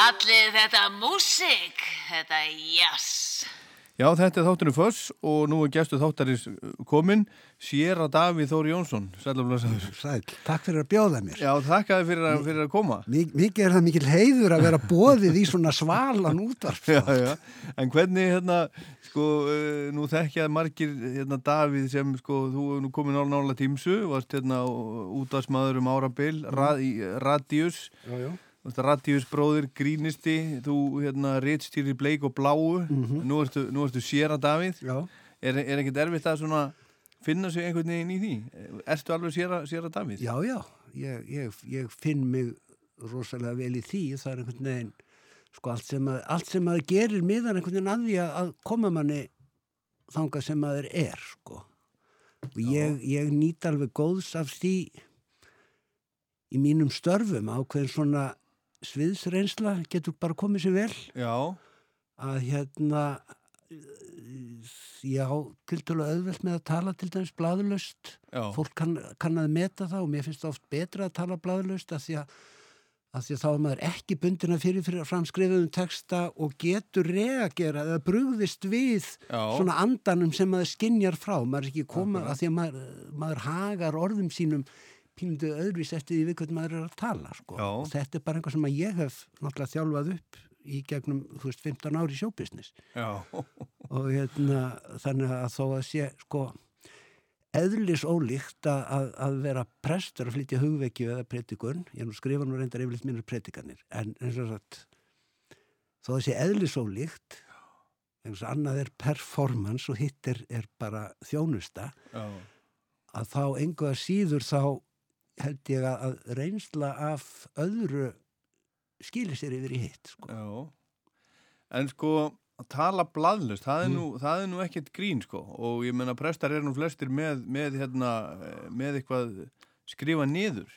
Kallið þetta músík, þetta jazz. Já, þetta er þáttunum Föss og nú er gæstu þáttarins komin Sýra Davíð Þóri Jónsson. Sælumlega Sæl, takk fyrir að bjóða mér. Já, fyrir, að- fyrir að koma. Mik Mikið er það mikil heiður að vera bóðið í svona svalan útvarp. Já, já, en hvernig hérna, sko, uh, nú þekkjað margir hérna Davíð sem, sko, þú er nú komin nála nála tímsu, varst hérna útvarsmaður um árabil, rad, Radius. Já, já Radius bróðir, grínisti, þú hérna réttstýrir bleik og bláu, nú ertu, nú ertu Sýra Davíð, Já, er, er ekkert erfitt að svona finna sig einhvern veginn í því? Ertu alveg Sýra, Sýra Davíð? já, já. Ég, ég, ég finn mig rosalega vel í því. Það er einhvern veginn sko allt sem að, allt sem að gerir miðan einhvern veginn að því að, að koma manni þangað sem maður er sko. Og ég, ég nýt alveg góðs af því í mínum störfum ákveðin svona sviðsreynsla getur bara komið sér vel. Já, að hérna já, til dælu auðvelt með að tala til dæmis bladulöst já, fólk kann, kann að meta það og mér finnst það oft betra að tala bladulöst af því að, að því að þá er maður ekki bundin að fyrir fyrir framskrifuðum texta og getur reagera eða brugðist við já, svona andanum sem maður skinjar frá. Maður er ekki koma Akkurat. að því að maður, maður hagar orðum sínum pínundu öðruvís eftir því við hvernig maður er að tala sko. Og þetta er bara einhvað sem ég hef náttúrulega þjálfað upp í gegnum, veist, 15 ári sjóbusiness og hérna þannig að þó að sé sko eðlis ólíkt að, að, vera prestur að flytja hugvekju eða predikun, ég nú skrifa nú reyndar yfirleitt mínur predikanir, en eins og sagt þó að sé eðlis ólíkt eins og annað er performance og hitt er, er bara þjónusta já, að þá engu að síður þá held ég að, að reynsla af öðru skilir sér yfir í hitt sko. já. En sko, að tala bladlust, það er Mm. nú, það er nú ekkert grín, sko. Og ég menna, prestar eru nú flestir með, með, hérna, eh, með eitthvað skrifa niður.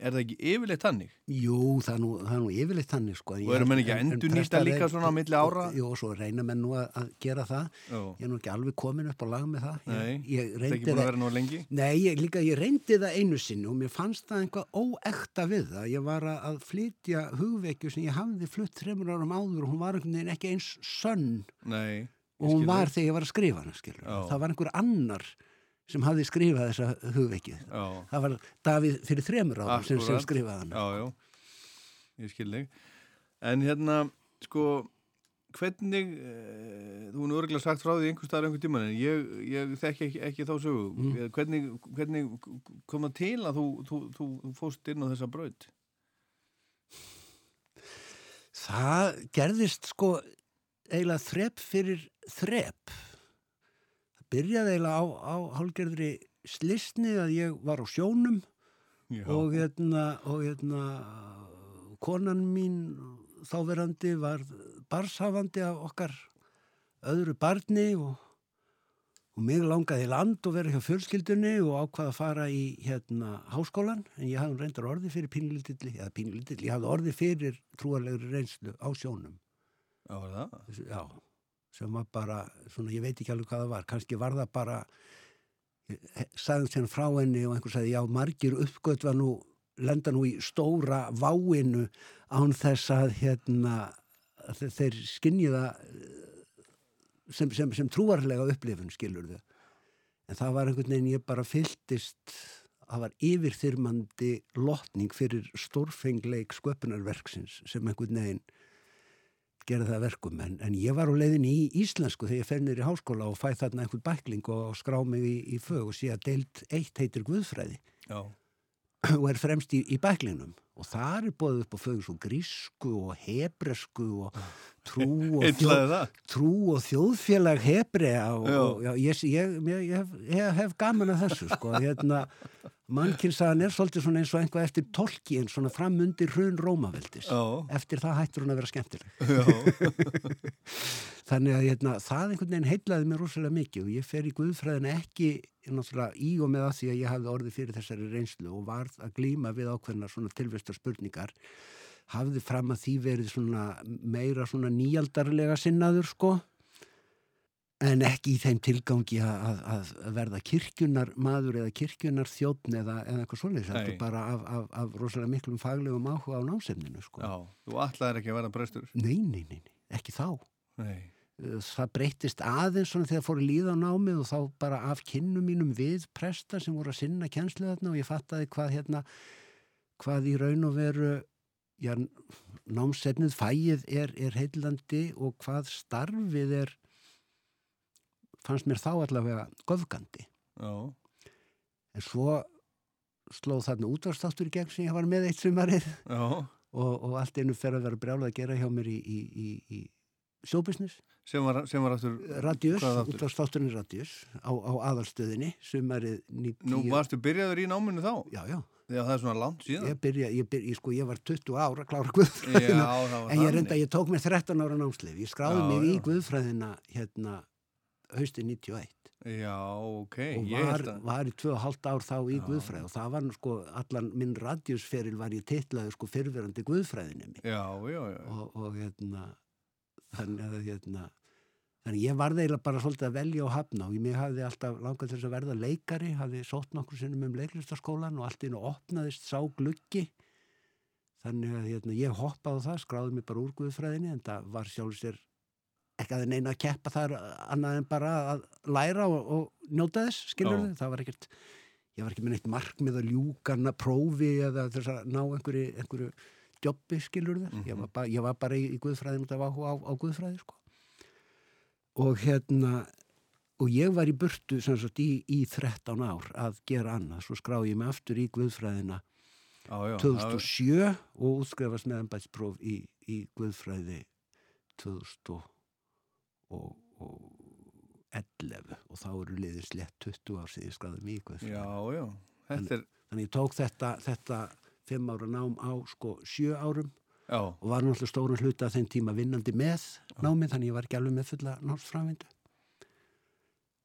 Er það ekki yfirleitt hannig? Jú, það er nú, það er nú yfirleitt þannig sko. Og eru menn ekki að endurnýta líka svona á milli ára? Jú, og svo reyna menn nú að, gera það. Já. Ég er nú ekki alveg komin upp á lag með það. Nei, Það er ekki búin að vera nú lengi? Nei, ég, líka ég reyndi það einu sinni og mér fannst það einhvað óekta við það. Ég var að, flytja hugvekju sem ég hafði flutt þreymur árum áður og hún var einhvern veginn ekki eins sönn Nei. og hún var þegar ég var að skrifa hana, skilur. Það var einhver annar sem hafði skrifað þessa hugvekju. Já, Það var Davíð fyrir þreymur árum sem, sem skrifaði hana. já, já. Ég skil þig. En hérna, sko, hvernig, e, þú er örgulega sagt frá því einhver staðar einhver tíman, en ég, ég þekki ekki, ekki þá sögu. Mm. Hvernig, hvernig kom það til að þú, þú, þú, þú fóst inn á þessa braut? Það gerðist sko eiginlega þrepp fyrir þrepp. Byrjaði eiginlega á, á hálgerðri slisni að ég var á sjónum Já. og hérna, og hérna konan mín þáverandi var barshafandi af okkar öðru barni og, og mig langaði land og verið hjá fjölskyldunni og ákvaða að fara í hérna háskólan en ég hafði reyndar orði fyrir pínlítilli eða pínlítilli, ég hafði orði fyrir trúarlegri reynslu á sjónum Já, það? Já, sem var bara svona, ég veit ekki alveg hvað það var kannski var það bara sagði sem frá henni og einhver sagði já, margir uppgötva nú lenda nú í stóra váinu án þess að hérna að þe- þeir skinni það sem, sem, sem trúarlega upplifun skilur þau en það var einhvern veginn ég bara fylltist það var yfirþyrmandi lotning fyrir stórfengleik sköpunarverksins sem einhvern veginn gera það að verkum en, en ég var á leiðin í íslensku þegar ég fer í háskóla og fæ þarna einhvern bækling og skrá mig í, í fög og sé að deilt eitt heitir Guðfræði Já. og er fremst í, í bæklingnum og það er bóðið upp á fögur svo grísku og hebresku og trú og, það? trú og þjóðfélag hebrea og, og já, ég, ég, ég, ég, hef, hef gaman að þessu sko, hérna mannkynnsaðan er svolítið svona eins og einhvað eftir tolki en svona framundir hrun Rómaveldis. Já. eftir það hættur hún að vera skemmtileg. Þannig að hérna, það einhvern veginn heitlaði mér rosalega mikið og ég fer í Guðfræðina ekki í og með að því að ég hafði orðið fyrir þessari reynslu og varð að glíma við ákveðna svona tilvistar spurningar. Hafði fram að því verið svona meira svona nýjaldarlega sinnaður sko en ekki í þeim tilgangi að, að, að verða kirkjunar maður eða kirkjunar þjóttn eða, eða eitthvað svoleiðis, þetta er bara af, af, af rosalega miklum faglegum áhuga á námsefninu sko. Já, þú ætlaðir ekki að verða prestur. Nei, nei, nei, nei, ekki þá. Nei, það breytist aðeins svona þegar fór að líða á námið og þá bara af kynnum mínum við presta sem voru að sinna kjenslu þarna og ég fattaði hvað hérna hvað í raun og veru já, námsefnið fæið er, er heillandi og hvað starfið er fannst mér þá allavega göfgandi. Já, en svo slóð þarna útvarstáttur í gegn sem ég var með eitt sumarið. Já. Og, og allt einu fer að vera brjálað að gera hjá mér í, í, í, í showbusiness. Sem var, sem var aftur Radius, útvarstátturinn Radius á, á aðalstöðinni sumarið 90 Nú varstu byrjaður í náminu þá? Já, já, Já, það er svona langt síðan. Ég byrja, ég byrja, ég, sko, ég var 20 ára að klára Já, guðfræðina það var en ég reynda, ég tók mér 13 ára námslif ég skráði Já, mig í já. guðfræðina hérna hausti 91 Já, ok og var, var í 2,5 ár þá í Já. guðfræði og það var nú sko, allan minn radjusferil var ég titlaður sko fyrverandi guðfræðinni Já, já, já. Og, og hérna þannig að hérna þannig ég varði eiginlega bara svolítið að velja og hafna og ég mig hafði alltaf langað þess að verða leikari hafði sótt nokkur sinnum um leiklistaskólan og allt innu opnaðist sá gluggi. Þannig að hérna, ég hoppaði það, skráði mig bara úr guðfræðinni en það var sjálf sér ekki að neina að keppa þar annað en bara að læra og, og njóta þess, skilur þið, það var ekkert ég var ekki með neitt markmið að ljúkarna prófi eða þess að ná einhverju, einhverju jobbi, skilur þið ég, var ég var bara í, í guðfræðin út af áhuga á, á guðfræði, sko. Og hérna og ég var í burtu sagt í, í 13 ár að gera annað, svo skráði ég mig aftur í guðfræðina Já, já, 2007 og útskrefast með embætspróf í, í Guðfræði 2011 og þá eru liðið slett 20 ár síðan ég skráði mig í Guðfræði. Já, já, þetta er Þannig ég tók þetta, þetta fimm ára nám á sko sjö árum Já, og var náttúrulega stórun hluta þeim tíma vinnandi með námið þannig ég var ekki alveg með fulla námsframvindu.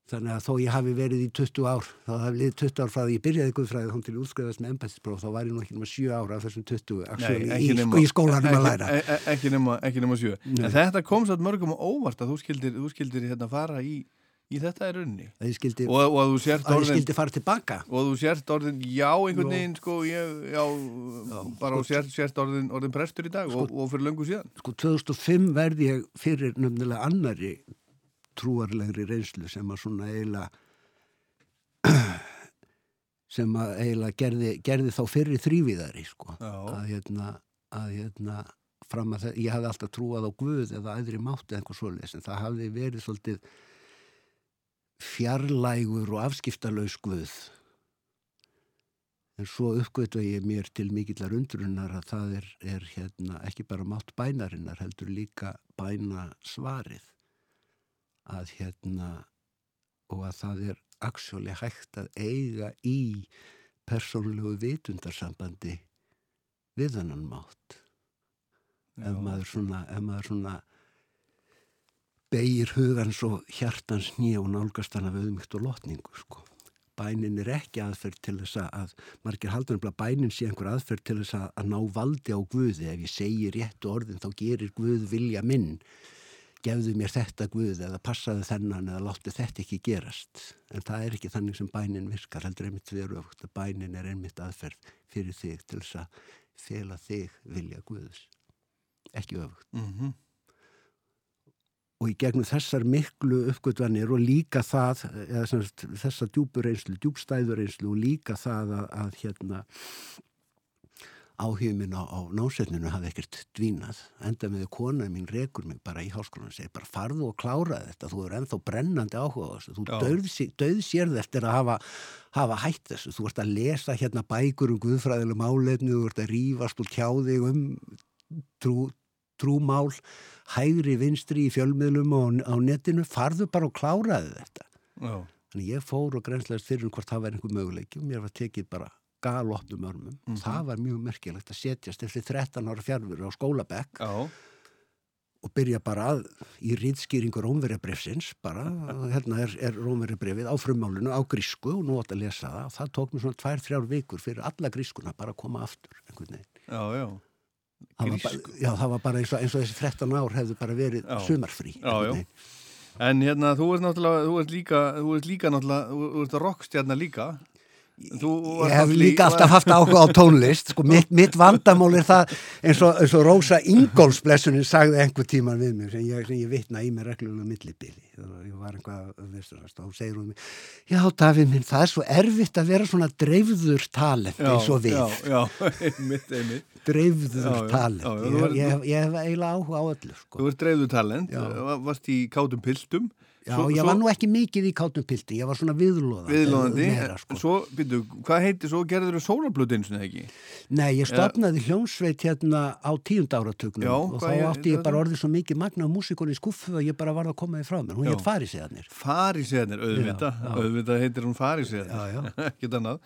Þannig að þó ég hafi verið í 20 ár, þá hafi liðið 20 ár frá því ég byrjaði í Guðfræði þá til útskrifast með embættispróf, þá var ég nú ekki nema 7 ára af þessum 20 actually, ekki í, nema- sko, í skólanum að læra. ekki, e- ekki, nema, ekki nema sjö Nei. En þetta kom satt mörgum á óvart að þú skildir, þú skildir hérna fara í, í þetta er unni Að ég skildi, og, og að sért að ég orðin skildi fara tilbaka. og þú sért orðin, já, einhvern Já. veginn sko, ég, já, bara og sért, sért orðin, orðin prestur í dag og, og fyrir löngu síðan Sko 2005 verði ég fyrir nefnilega annari trúarlegri reynslu sem að svona eiginlega sem að eiginlega gerði, gerði þá fyrir þrýviðari sko. Já. að hérna, að hérna fram að það, ég hafði alltaf trúað á Guð eða æðri mátti eða einhver svoleiðis en það hafði verið svolítið fjarlægur og afskiptalaus Guð en svo uppgötu ég mér til mikillar undrunar að það er, er hérna, ekki bara mátt bænarinnar heldur líka bæna svarið að hérna og að það er actually hægt að eiga í persónulegu vitundarsambandi við hennan mátt ef maður svona, svona beigir hugans og hjartans nýja og nálgast hana við auðmygt og lotningu sko. Bænin er ekki aðferð til þess að, margir haldur bænin sé einhver aðferð til þess að, að ná valdi á Guði. Ef ég segi réttu orðin þá gerir Guð vilja minn. Gefðu mér þetta Guð eða passaðu þennan eða láttu þetta ekki gerast. En það er ekki þannig sem bænin virkar. Heldur einmitt veru að bænin er einmitt aðferð fyrir þig til þess að fela þig vilja Guðs. Ekki öfugt mm og í gegnum þessar miklu uppgötvanir og líka það, eða sagt, þessa djúpur reynslu, djúpstæður reynslu og líka það að, að hérna áhugminn á, á násetninu hafði ekkert dvínað. Enda með kona mín rekur mig bara í háskólan og segir bara farðu og klára þetta, þú er ennþá brennandi áhuga þessu. Þú Já. döð, döð sérð eftir að hafa, hafa hætt þessu. Þú ert að lesa hérna bækur um guðfræðileg málefni, þú ert að rífast og tjáðig um trú, trúmál, hægri vinstri í fjölmiðlum og á netinu, farðu bara og kláraði þetta. Já, Þannig ég fór og grenslegast fyrir um hvort það væri einhver möguleiki og mér var tekið bara galopnum örmum. Mhm. Það var mjög merkilegt að setjast eftir 13 ára fjárfuru á skólabekk já, og byrja bara að, í rýðskýringu rómverjabrefsins, bara, hérna er, er rómverjabrefið á frummálinu á grísku og nú átt að lesa það. Það tók mér svona tvær, þrjár vikur fyrir alla grískuna bara að koma aftur einhvern veginn. já, já Það var bara, já, það var bara eins og, eins og þessi 13 ár hefðu bara verið Já. sumarfrí. Já. En hérna, þú ert náttúrulega, þú ert líka, þú ert líka náttúrulega, þú ert rockstjarnar líka. Þú Ég hef líka alltaf haft áhuga á tónlist sko, mitt, mitt vandamál er það eins og, eins og Rósa Ingóls blessunin sagði einhver tíman við mig sem ég, sem ég vitna í mig reglulega millibili ég var eitthvað veistunast og hún segir hún mig já Davíð minn það er svo erfitt að vera svona dreifður talent eins og við, Já, já, einmitt, einmitt. dreifður Já, talent ég, ég, ég, hef eiginlega áhuga á öllu sko. Þú ert dreifðu talent, varst í kátum piltum. Já ég var nú ekki mikið í kátum pilti ég var svona viðlóðandi Viðlóðandi, meira, sko. svo, byrju, hvað heitir, svo gerður þú sólarblötu eins og það ekki? Nei, ég stopnaði hljónsveit hérna á tíund áratugnum Já, og þá ég- átti ég þetta- bara orðið svo mikið magna á músikunni í skuffu að ég bara varð að koma því frá mér. Hún Já. hétt Fariseðarnir. Fariseðnir, auðvitað, auðvitað heitir hún Fariseðnir, ekkert annað.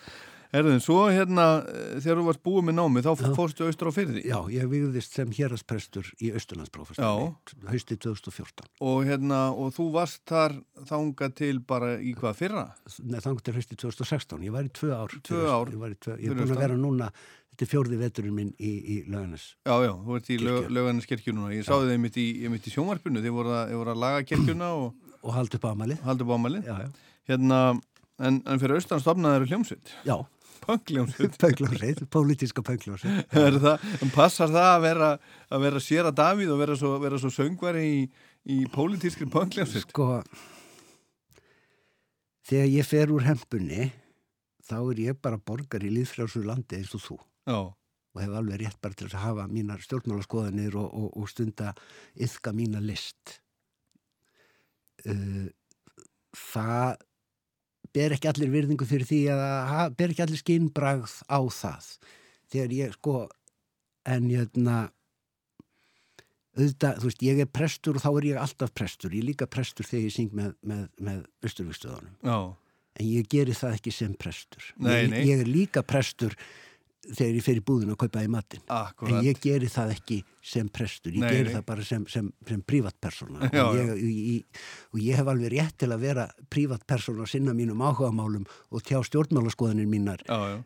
Erðin, svo hérna, eh, þegar þú varst búið með námi, þá fórstu austur á fyrði. Já, ég vigðist sem hérasprestur í Östurlandsprófestunni, haustið 2014. Og hérna, og þú varst þar þangað til bara í hvað fyrra? Nei, þannig til haustið 2016. Ég var í tvö ár. Tvö ár Ég, var í tvö, ég er búin að vera núna, þetta er fjórði veturinn minn í, í Laugarnes. Já, já, þú ert í lög, Kirkju. núna. Ég sáði þeim mitt í, sjónvarpinu, þið voru að, voru að laga kirkjuna og Og haldi upp ámalið. halda upp já. Hérna, en, en fyrir austan stopnaði þeirra hljómsveit. Já, Pöngljómsveit. pöngljósið, pólitíska pöngljósið. Það, en passar það að vera, að vera sér að Davíð og vera svo, vera svo söngvari í, í pólitískri pöngljómsveit? Sko, þegar ég fer úr hempunni, þá er ég bara borgar í líðfrjálsur landi eins og þú. Já, og hef alveg rétt bara til að hafa mínar stjórnmálaskoðanir og, og, og stunda yfka mína list uh, það ber ekki allir virðingu fyrir því að ber ekki allir skinnbragð á það. Þegar ég sko en hérna auðvitað, þú veist, ég er prestur og þá er ég alltaf prestur, ég er líka prestur þegar ég syng með, með, með austurvíkstöðunum en ég geri það ekki sem prestur. Nei, ég, nei. ég er líka prestur þegar ég fer í búðin að kaupa í matinn akkurat. en ég geri það ekki sem prestur ég Nei, geri nei. það bara sem, sem, sem prívatpersona Já, og, og ég hef alveg rétt til að vera prívatpersona að sinna mínum áhugamálum og tjá stjórnmálaskoðanir mínar Já, já,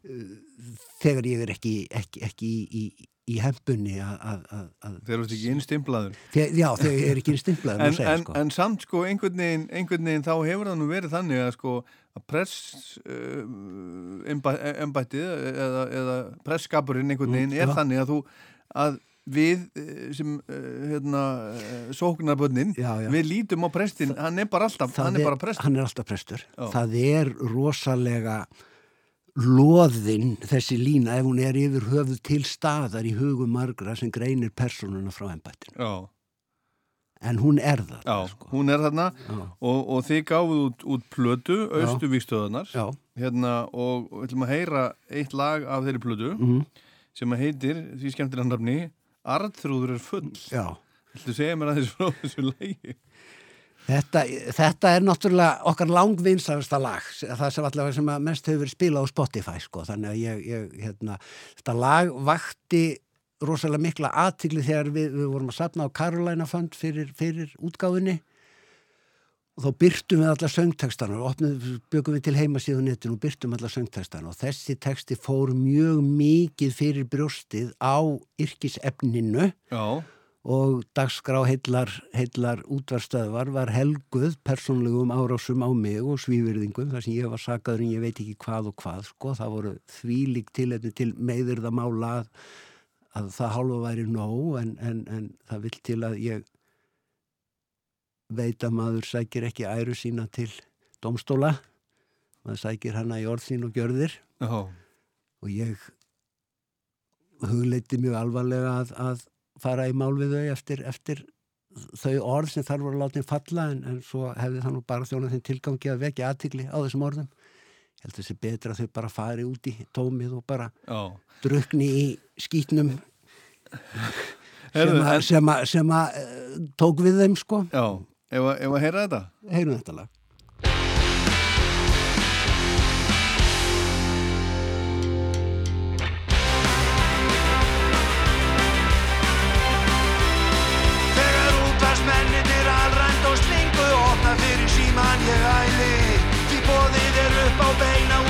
þegar ég er ekki, ekki, ekki í, í, í hempunni að, þeir eru ekki innstimplaður. þegar, já, þegar ég er ekki innstimplað En, en, en samt sko einhvern veginn, einhvern veginn þá hefur það nú verið þannig að sko að press uh, embættið eða, eða presskapurinn einhvern veginn er Mm, já. þannig að þú að við eh, sem uh, hérna, uh, sóknarbönnin við lítum á prestin, hann er bara alltaf hann er bara prestin. hann er alltaf prestur Já. það er rosalega loðin þessi lína ef hún er yfir höfuð til staðar í hugum margra sem greinir personuna frá embættinu Já, en hún er það já, sko. hún er þarna og, og þið gáfuð út, út plötu, austu vikstöðunar já. hérna, og við ætlum að heyra eitt lag af þeirri plötu Mm sem að heitir, því skemmtir hann nafni Arðrúður er full já. Viltu segja mér aðeins frá þessu lagi? Þetta, þetta er náttúrulega okkar langvinsarasta lag það sem allavega sem mest hefur spilað á Spotify sko. þannig að ég, ég hérna, þetta lag vakti rosalega mikla aðtigli þegar við, við vorum að sapna á Carolina Fund fyrir, fyrir útgáfinni og þá byrtum við alla söngtekstana og byggum við til heimasíðu netinu og byrtum alla söngtekstana og þessi teksti fór mjög mikið fyrir brjóstið á yrkisefninu. Já, og dagskrá heillar, heillar útvarstöðvar var helguð persónlegum árásum á mig og svívirðingum þar sem ég var sakaður en ég veit ekki hvað og hvað sko, það voru þvílík tilefni til meðurða mála að, að það hálfa væri nóg en, en, en það vill til að ég veit að maður sækir ekki æru sína til domstóla maður sækir hana í orð sín og gjörðir. Já, og ég hugleiti mjög alvarlega að, að fara í mál við þau eftir, eftir þau orð sem þar voru látið falla en, en svo hefði það nú bara þjónað þeim tilgangi að vekja aðtigli á þessum orðum. Ég held þessi betra að þau bara fari út í tómið og bara já. drukni í skýtnum sem, að, uh, tók við þeim sko. Já, ef að heyra þetta? Heyrum þetta lag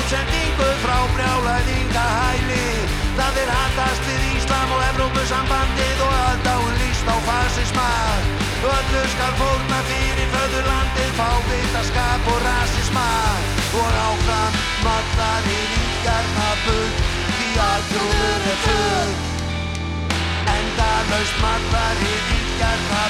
útsendingu frá brjálæðinga hæli Það er handast við Íslam og Evrópusambandið og alldáin líst á fasisma. Öllu skal fórna fyrir föðurlandið Fá vitaskap og rasisma. Og áfram mallar í ríkjarna bull Því altrúður er full Endalaust mallar í ríkjarna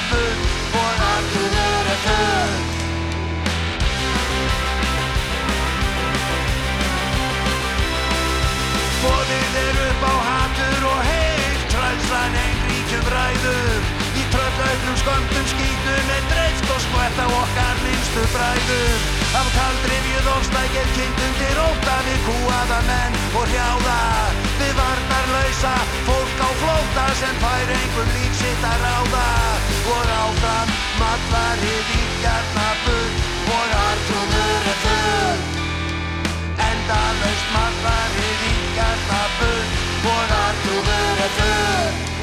sköndum skýtun er dreift og skvætt á okkar minnstu bræður. Af kaldrifjuð og stækir kynntundir óta við kúaða menn og hrjáða Við varnarlausa fólk á flóta sem fær einhver líf sitt að ráða. Og áfram mallar í ríkjarna bull og artrúður er full. Endalaust mallar í ríkjarna bull og artrúður er full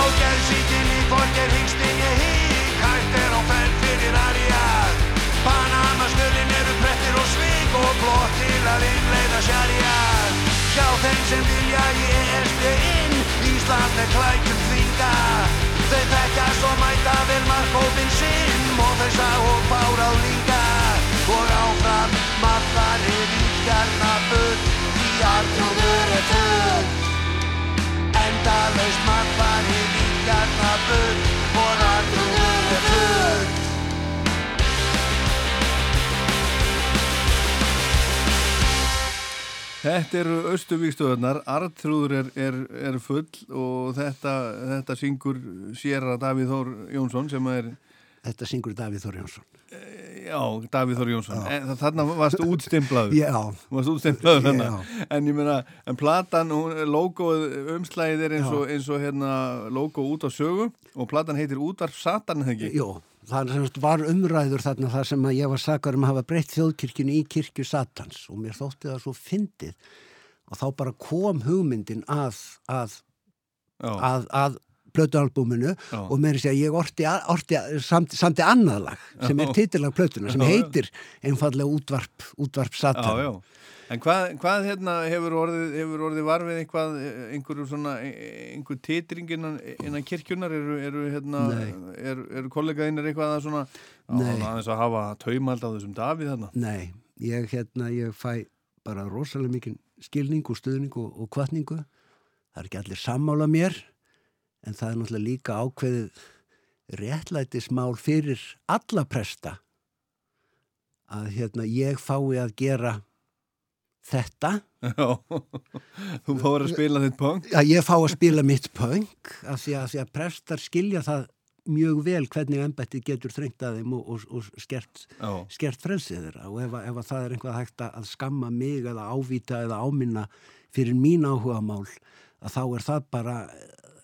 Á gerðsíkinni borger hingstin ég hík Hægt er á fenn fyrir arjar Panamastöðin eru prettir og svig Og blótt til að innleiða sjarjar Hjá þeim sem vilja ég erst ég inn Ísland er klækjum þvinga Þau þekka svo mæta vel markófinn sinn Og þau sá og bárað líka Þetta eru Östuvíkstöðunar, Artrúður er, er, er full og þetta, þetta syngur að Davíð Þór Jónsson sem er, Þetta syngur Davíð Þór Jónsson. já, Davíð Þór Jónsson. En, þarna varst útstimplaður. Já, Varst útstimplaður þarna. Já. En ég meina, en platan, logoð, umslæðið er eins og, eins og hérna logo út á sögu og platan heitir Útvarp Satan, eða ekki? Það var umræður þarna þar sem að ég var sakar um að hafa breytt þjóðkirkjunu í kirkju Satans og mér þótti það svo fyndið og þá bara kom hugmyndin að, að, Já, að, að plötualbúminu Já. og með þess að ég orti, orti samt, samt annað lag sem er Já. titillag plötuna sem Já, já. heitir einfallega útvarp, útvarp já, Satan. já. En hvað, hvað hérna hefur orðið, hefur orðið varfið eitthvað, einhverju svona, einhver titring innan, innan kirkjunar, eru, eru hérna, eru, eru kollegaðinir eitthvað að svona, aðeins að hafa taumald á þessum Davíð þarna? Nei, ég, hérna, ég fæ bara rosalega mikinn skilning og stuðning og, og kvartningu. Það er ekki allir sammála mér, en það er náttúrulega líka ákveðið réttlætismál fyrir alla presta að hérna, ég fái að gera þetta, Já, þú fór að spila þitt punk? að ég fá að spila mitt punk, af því því að prestar skilja það mjög vel hvernig embættið getur þrengt að þeim og, og, og skert Já, skert frelsið þeirra. Og ef, ef að það er einhvað hægt að skamma mig eða ávíta eða áminna fyrir mín áhuga mál að þá er það bara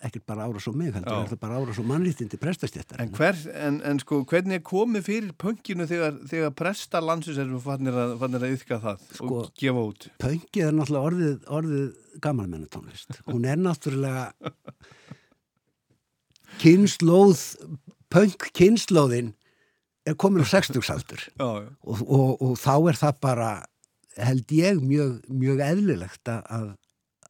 ekkert bara ára svo mig heldur, er það bara ára svo mannlítindi prestastjættar? En, hver, en, en sko, hvernig er komið fyrir punkinu þegar, þegar prestar landsins erum fannir að, að yfka það Sko- og gefa út? Pöngið er náttúrulega orðið, orðið gamalmennatónlist. Hún er náttúrulega kynnslóð pöng kynnslóðin er komin á 60 aldur Já, já, og, og, og þá er það bara held ég mjög, mjög eðlilegt að,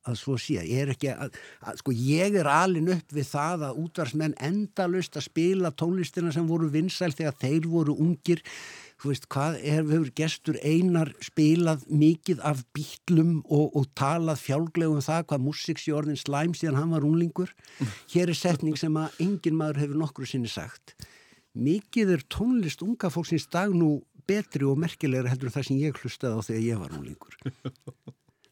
að, svo sé. Ég er ekki að, að sko ég er alin upp við það að útvarsmenn endalust að spila tónlistina sem voru vinsæl þegar þeir voru ungir. Þú veist hvað er, hefur gestur einar spilað mikið af bítlum og, og talað fjálglegum það hvað músik sé orðin slæm síðan hann var unglingur? Hér er setning sem að engin maður hefur nokkru sinni sagt. Mikið er tónlist unga fólksins dag nú betri og merkilegra heldur en það sem ég hlustaði á þegar ég var unglingur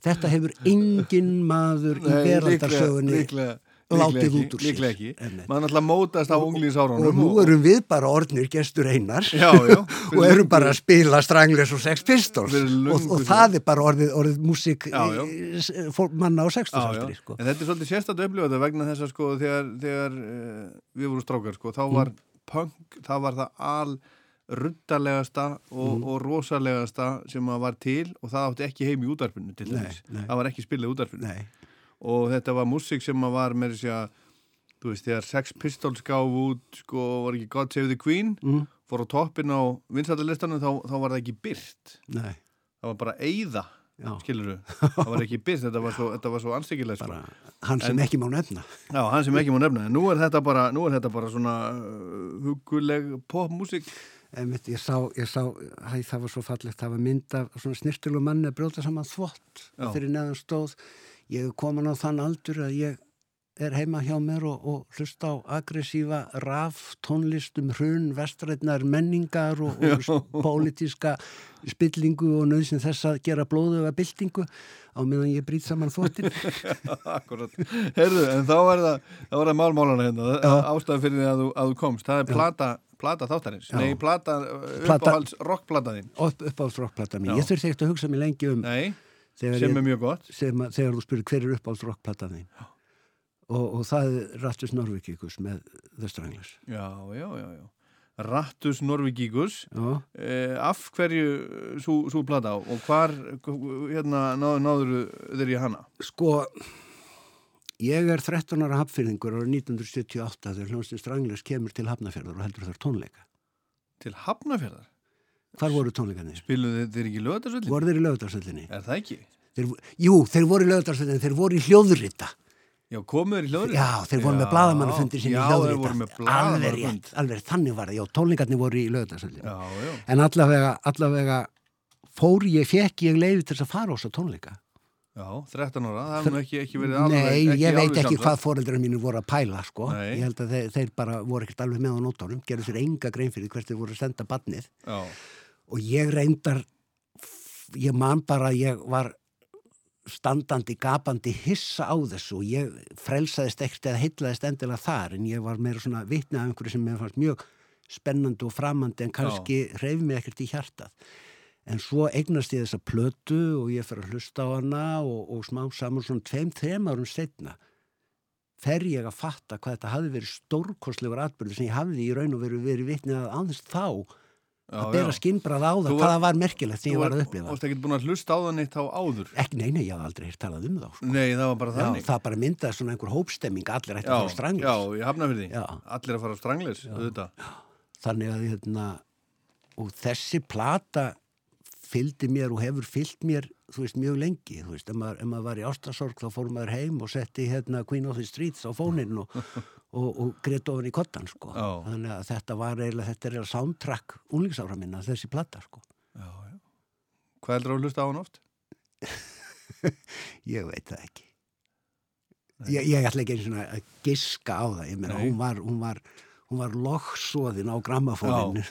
þetta hefur engin maður í líklega, látið út úr sér. Líklega ekki, maður náttúrulega mótast á unglingsárunum og nú erum við bara orðnir gestur einar Já, já, og erum bara að spila Stranglers og Sex Pistols og, og það er bara orðið, orðið já. eh, fólk- manna á sextusaldri sko. En þetta er svolítið sérstætt upplifað vegna þess að sko þegar, þegar uh, við vorum strákar sko, þá Mm. var punk, það var það al ruddalegasta og, Mm. og rosalegasta sem að var til og það átti ekki heim í útarpinu til þess. Það var ekki spilað í útarpinu. Nei, Og þetta var músík sem að var með þess að, þú veist, þegar Sex Pistols gaf út, sko, var ekki God Save the Queen, mm, fór á toppin á vinsættalistanum, þá, þá var það ekki byrt. nei, Það var bara eyða Já. skilur það var ekki byss, þetta var svo, svo anstíkileg sko. hann sem ekki má nefna Já, hann sem ekki má nefna, en nú er þetta bara, er þetta bara svona uh, huguleg popmusik. Einmitt, ég sá, ég sá, hæ, það var svo fallegt það var mynd af svona snirtilu manni að brjóta saman þvott fyrir neðan stóð. Ég er komin á þann aldur að ég er heima hjá mér og, og hlusta á aggressífa raf tónlist um hrun, vestrætnar menningar og, og pólitíska spillingu og nöðsin þess að gera blóðu eða byltingu á meðan ég brýt saman þvottin. Akkurat. Herðu, en þá er það, er það málmálana hérna, ástæðan fyrir því að þú, að þú komst. Það er plata, plata þáttarins. Já. Nei, plata, Plata- uppáhalds rockplata þín. upp, upp á rockplata mín. Já. Ég þurfti ekkert að hugsa mig lengi um Nei, sem ég, er mjög gott. sem, þegar þú spyrir hver er upp á rockplata þín og, og það er Rattus Norvíkikus með The Stranglers Já, já, já, já. Rattus Norvigíkus. Já, Eh, af hverju svo, svo plata og hvar, hérna, náður, náður þeir í hana? sko ég er 13 ára hafnfyrðingur ára 1978 þegar hljómsnið Stranglers kemur til Hafnafjörður og heldur þar tónleika Til Hafnafjörðar? Hvar voru tónleikarnir? Spiluðu þeir ekki lögatarsvöldin? Voru þeir í lögadarsöllinni? Er það ekki? Þeir, jú, þeir voru í lögadarsöllinni, þeir voru í hljóðrita Já, komuður í hljóðrita? Já, þeir voru með bladamannafundir sinni í Já, hljóðrita þeir voru með Alveg rétt, alveg þannig var það, já, tónleikarnir voru í lögadarsöllinni Já, já, En allavega, allavega fór ég, fekk ég leiði til þess að fara á þess að tónleika já, 13 ára, það nú ekki, ekki verið alveg Nei, ég veit ekki hvað foreldrar mínu voru að pæla sko. Nei. ég held að þeir, þeir bara voru ekkert alveg með á nótunum gerðu sér enga grein fyrir hvert þeir voru að senda badnið Já, og ég reyndar ég man bara að ég var standandi, gapandi hissa á þessu og ég frelsaðist ekkert eða heitlaðist endilega þar en ég var meira svona vitni af einhverju sem mér fannst mjög spennandi og framandi en kannski reyf mig ekkert í hjartað en svo eignast ég þessa plötu og ég fer að hlusta á hana og, og smá saman svona tveim, þreim árum setna fer ég að fatta hvað þetta hafi verið stórkostlegur atbyrður sem ég hafði í raun og veru verið vitni að aðeins þá já, að bera já. skimbrað á það, Þú hvað var- merkilegt sem ég var að upplifa. Þú varst ekkert búin að hlusta á það neitt á áður Ekki, nei, nei, ég hafði aldrei hýrt talað um þá. Sko. Nei, það var bara Já, þannig það bara myndaði svona einhver hópstemming, allir ætti já, að fara á stranglis. já, ég hafna fyrir því Já. Allir að fara á stranglis, auðvitað Þannig að, hérna, og þessi plata fylgdi mér og hefur fylgt mér, þú veist, mjög lengi. Þú veist, ef maður, ef maður var í ástasorg þá fór maður heim og setti, hérna, Queen of the Streets á fóninn og, og, og greitt ofan í kottan, sko. Já. Þannig að þetta var eiginlega, þetta er eiginlega soundtrack unglingsára minna, þessi plata, sko. já, já. Hvað heldur að hlusta á hann oft? Ég veit það ekki. Ég, ég ætla ekki að giska á það. Ég meina, hún var, hún var, hún var loksóðin á grammafóninu.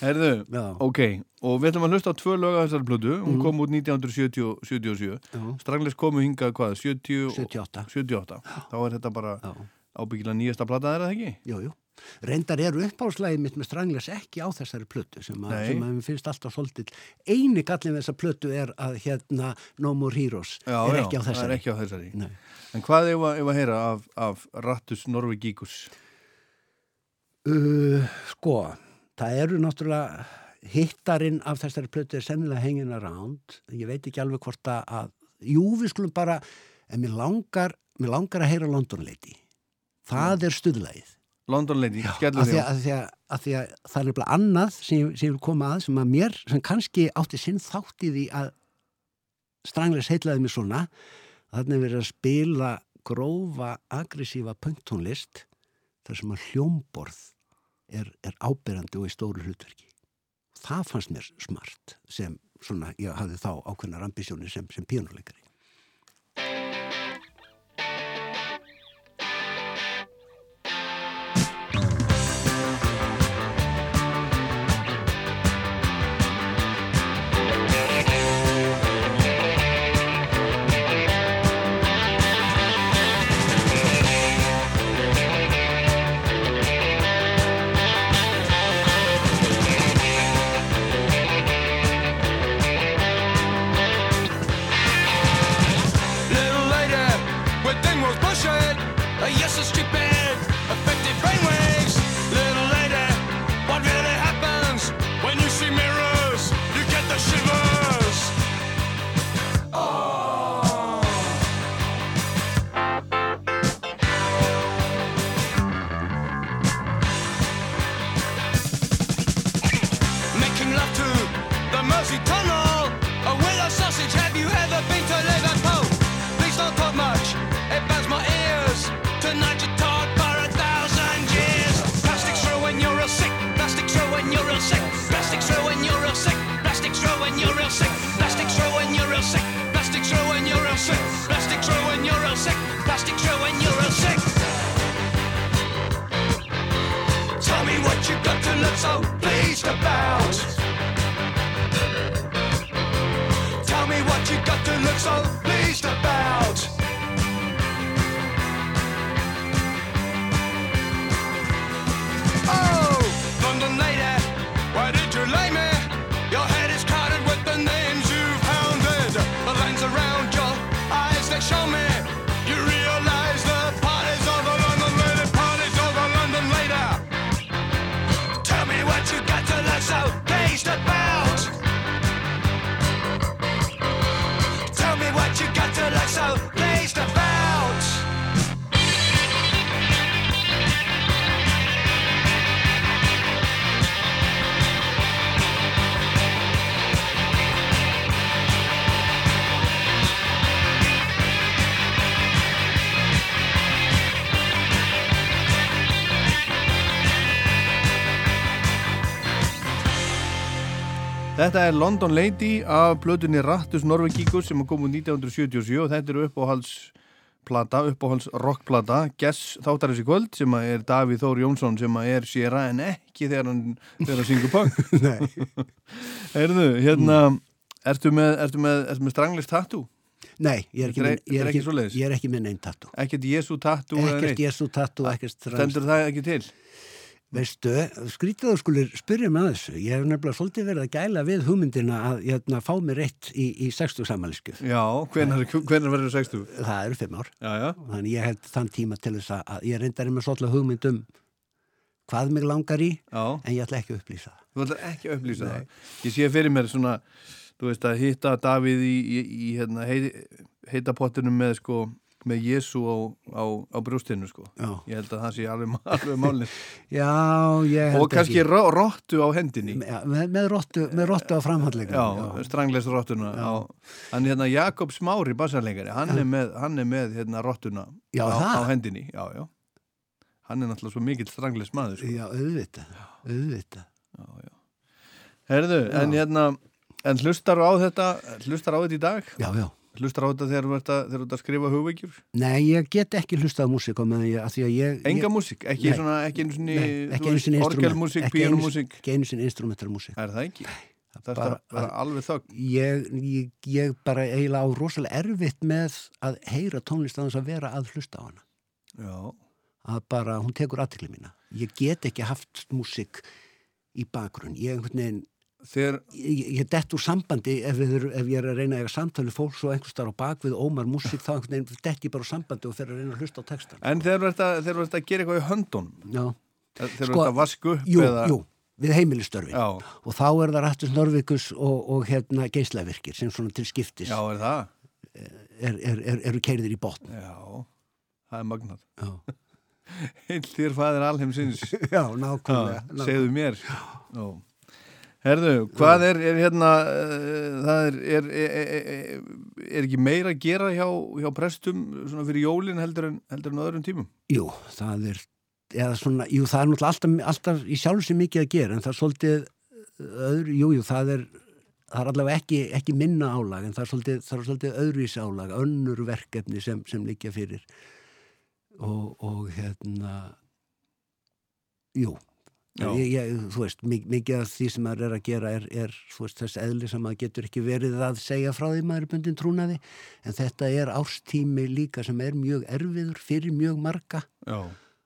Herðu, Já. ok Og við ætlum að hlusta á tvö lög af þessari plötu Hún Mhm. kom út 1977 Já, Stranglis komu hingað hvað, 70, 78. 78 Þá er þetta bara Já, ábyggilega nýjasta plata þeirra, það ekki? jú, jú. Reyndar eru uppáðslægi mitt með Strangles ekki á þessari plötu sem að, mér finnst alltaf svolítið. Einu gallin við þessa plötu er að hérna No More Heroes Já, er já, ekki á það er ekki á þessari Nei. En hvað ef að heyra af, af Rattus Norvegíkus? Uh, sko, það eru náttúrulega hittarinn af þessari plötu er sennilega hengin around. Ég veit ekki alveg hvort að, að jú, við skulum bara, en mér langar, mér langar að heyra London Lady. Það er stuðlægið. London Lady, skellur því, að, að, því að, að því að það er nefnilega annað sem, sem ég vil koma að sem að mér, sem kannski átti sinn þátt í því að stranglega heitlaði mér svona þannig er verið að spila grófa, aggressífa punktónlist þar sem að hljómborð er, er ábyrjandi og í stóru hlutverki. Það fannst mér smart sem svona, ég hafði þá ákveðnar ambisjónir sem, sem pínuleikari. This a stupid, effective brainwave. Þetta er London Lady af blöðunni Rattus Norvegíkus sem kom úr 1977 og þetta eru uppáhaldsplata, uppáhalds rockplata Guess þáttarins í kvöld sem er Davíð Þór Jónsson sem er séra en ekki þegar hann hann syngur punk Erðu, hérna ertu með, ertu með, ertu með stranglist tattoo? Nei ég, er ekki, með, ég, er ekki ég er ekki með neinn tattu Ekkert Jésu tattoo Ekkert? Jésu tattu, ekkert strangt Stendur það ekki til? Veistu, skrítið þú skulir spyrja með þessu. Ég hef nefnilega svolítið verið að gæla við hugmyndina að hérna, fá mér eitt í, í 60 samanlískjöf. Já, hvenar, hvenar verður 60? Það eru fimm ár. Já, já, Þannig ég held þann tíma til þess að- að ég reyndar með svolítið hugmynd um hvað mig langar í, já en ég ætla ekki að upplýsa það. Þú ætlar ekki að upplýsa það. Ég sé fyrir mér svona, þú veist, að hitta Davíð í, í, í hérna, hei, heita pottinum með, sko, með Jésu á, á, á brjóstinu, sko. Já, Ég held að það sé alveg, alveg málið. Já ég held Og kannski ekki. ró- rottu á hendinni. Já, með, með, rottu, með rottu á strangleist rottuna. Á, hann hérna Jakob Smári, bassarleikari, hann hann er með hérna rottuna Já, á, á hendinni. Já, já. Hann er náttúrulega svo mikill strangleist maður, sko. Já. Já, já. Herðu, en hérna, en hlustar á þetta, hlustar á þetta í dag? Já, já. Hlustar á þetta þegar þú ert að, að skrifa hugveikjur? Nei, ég get ekki hlustað á músík. Enga músík, ekki Nei. svona, ekki einu Nei, sinni orgelmúsík, píanumúsík. Ekki einu sinni instrumentar músík. Er það ekki? Það er bara- bara alveg þögn. Ég, ég, ég bara eiginlega á rosalega erfitt með að heyra tónlist að þess að vera að hlusta á hana. Já, Að bara, hún tekur aðtikli mína. Ég get ekki haft músík í bakgrunn. Ég, einhvern veginn, þegar, ég, ég dett úr sambandi ef, við, ef ég er að reyna að eiga samtali fólk svo einhvers þar á bakvið ómar músík þá einhvern veginn dett ég bara úr sambandi og fer að reyna að hlusta á textan. en þegar þú ert að, gera eitthvað í höndunum, Já, þegar þú Sko, ert að vasku upp jú, eða... jú, við heimilistörfin. Já, Og þá er það Rattus Norvikus og, og hérna geislavirkir sem svona til skiptis já, er það? er, er, er, eru keirðir í botn. Já, það er magnað. Já, Heil þér fæðir alheimsins. Já nákvæmlega. Já, segðu mér Já. Herðu, hvað er, er hérna uh, það er er, er, ekki meira að gera hjá, hjá prestum fyrir jólin heldur en, heldur en öðrum tímum? Jú, það er, svona, jú, það er náttúrulega alltaf, alltaf í sjálf sem mikið að gera, en það er svolítið öðru, jú, jú, það er, það er allavega ekki, ekki minna álag, en það er svolítið, það er svolítið öðruvísi álag, önnur verkefni sem, sem líkja fyrir. Og, og hérna, jú. Ég, ég, þú veist, mik- mikið af því sem maður er að gera er, er veist, þess eðli sem maður getur ekki verið að segja frá því maður er bundin trúnaði, en þetta er árstími líka sem er mjög erfiður fyrir mjög marga. Já,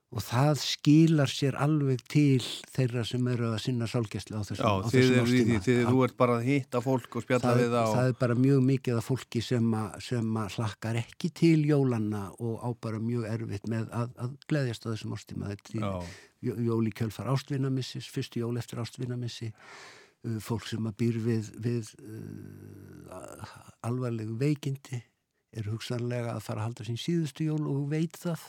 og það skilar sér alveg til þeirra sem eru að sinna sálgæslu á þessum, já á þessum því árstíma. Já, þú ert bara að hitta fólk og spjalla við það það er bara mjög mikið af fólki sem, að hlakkar ekki til jólanna og á bara mjög erfitt með að, að gleðjast á þessum ástíma þetta er jó- jól í kjölfar ástvinamissis fyrstu jól eftir ástvinamissi uh, fólk sem að býr við, við uh, alvarlegu veikindi er hugsanlega að fara að halda sín síðustu jól og veit það.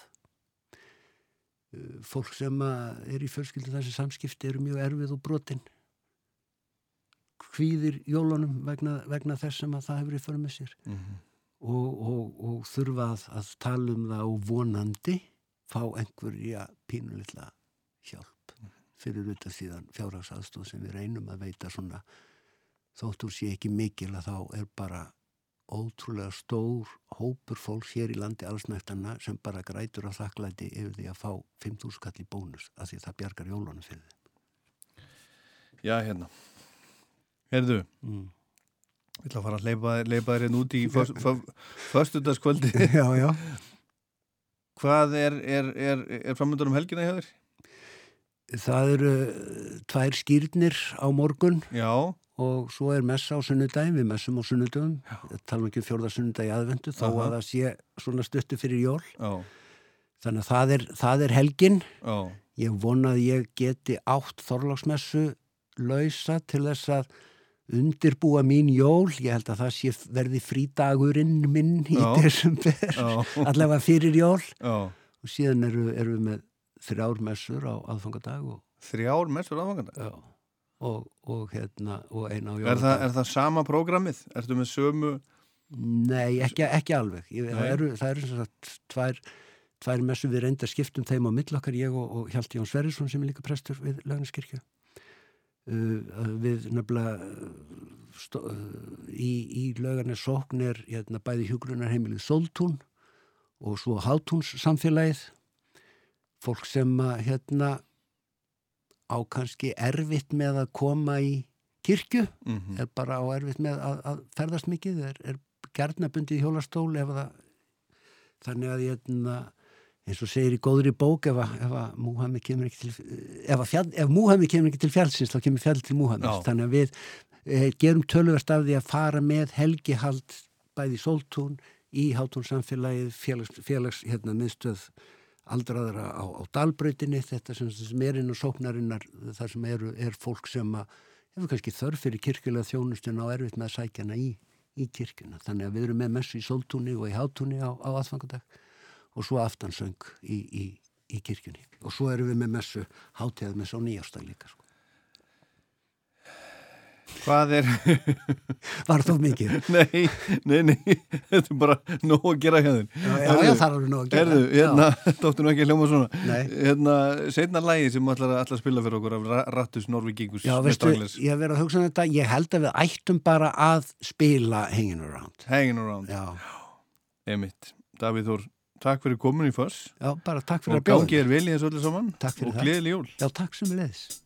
Uh, fólk sem að er í fjölskyldu þessi samskipti eru mjög erfið og brotin hvíðir jólunum vegna, vegna þess sem að það hefur í fyrir með sér. Mhm, og, og, og þurfa að, að tala um það og vonandi fá einhverja pínulitla hjálp fyrir utan síðan fjárhagsaðstóð sem við reynum að veita svona þóttur sé ekki mikil að þá er bara ótrúlega stór hópur fólks hér í landi allsnægtana sem bara grætur á þakklæti yfir því að fá 5.000 kall í bónus af því að það bjargar jólunum fyrir þeim. já, hérna Herðu, Mm. ég ætla að fara að leipa, þér hérna út í föstudagskvöldi Já, já. Hvað er, er, er, er framöndur um helgina hjá þér? Það eru uh, tvær skýrnir á morgun Já, og svo er messa á sunnudaginn, við messum á sunnudagum, tala ekki um fjórða sunnudagi aðvendu, þó Aha. að það sé svona stuttu fyrir jól. já, Þannig að það er, það er helgin. já Ég vona að ég geti átt þorlagsmessu lausa til þess að undirbúa mín jól. Ég held að það sé verði frídagurinn minn í desember, allavega fyrir jól. já Og síðan eru, eru við með þrjár messur á aðfangadag og, Þrjár mestur aðfanganda já, og, og, hérna, og eina á er, það- jóladag. er það sama prógramið? Ertu með sömu Nei, ekki, ekki alveg. Ég, það, Nei. eru, það eru sem sagt tvær, tvær messu við reynda skiptum þeim á mill okkar, ég og, og Hjalti Jón Sverrisson sem er líka prestur við Lögnaskirkju. uh, við nefnilega uh, stó, uh, í, í lögarni sókn er hérna, bæði hjúgrunarheimilið Soltún og svo Hátúns samfélagið fólk sem að hérna á kannski erfitt með að koma í kirkju Mhm. er bara á erfitt með að, að ferðast mikið er, er gerðnabundið í hjólastól ef það þannig að ég eins og segir í góðri bók ef að, Múhammed kemur ekki til ef, fjall, ef Múhammed kemur ekki til fjallsins þá kemur fjall til Múhammed Já. þannig að við e, gerum tölverst af því að fara með helgihald bæði í Soltún í Hátúnsamfélagið félags, félags hérna, miðstöð aldraðara á, á Dalbrautinni þetta sem, sem er inn á sóknarinnar þar sem eru, er fólk sem að hefur kannski þörf fyrir kirkjulega þjónustuna og erfitt með að sækja hana í, í kirkjuna. Þannig að við erum með messu í Soltúni og í Hátúni á, á aðfangadag og svo aftansöng í, í, í kirkjunni. Og svo erum við með messu hátíðað með svo nýjástag líka. Sko. Hvað er, Var það mikið? nei, nei, nei, þetta er bara nóg að gera þér. Já, já, já, það er alveg nóg að gera. Erðu, hérna, þóttu nú ekki að hljóma svona. Nei. Hérna, setna lægi sem ætlar að, spila fyrir okkur af Ra- Rattus Norvíkingus. Já, veistu, ég hef verið að hugsa um þetta, ég held að við ættum bara að spila Hanging Around. Hanging around, Já, emitt. Davíð Þór, takk fyrir komin í föss. já, bara takk fyrir Og að bjóða. gangi er vel í þessu öllu saman. Takk fyrir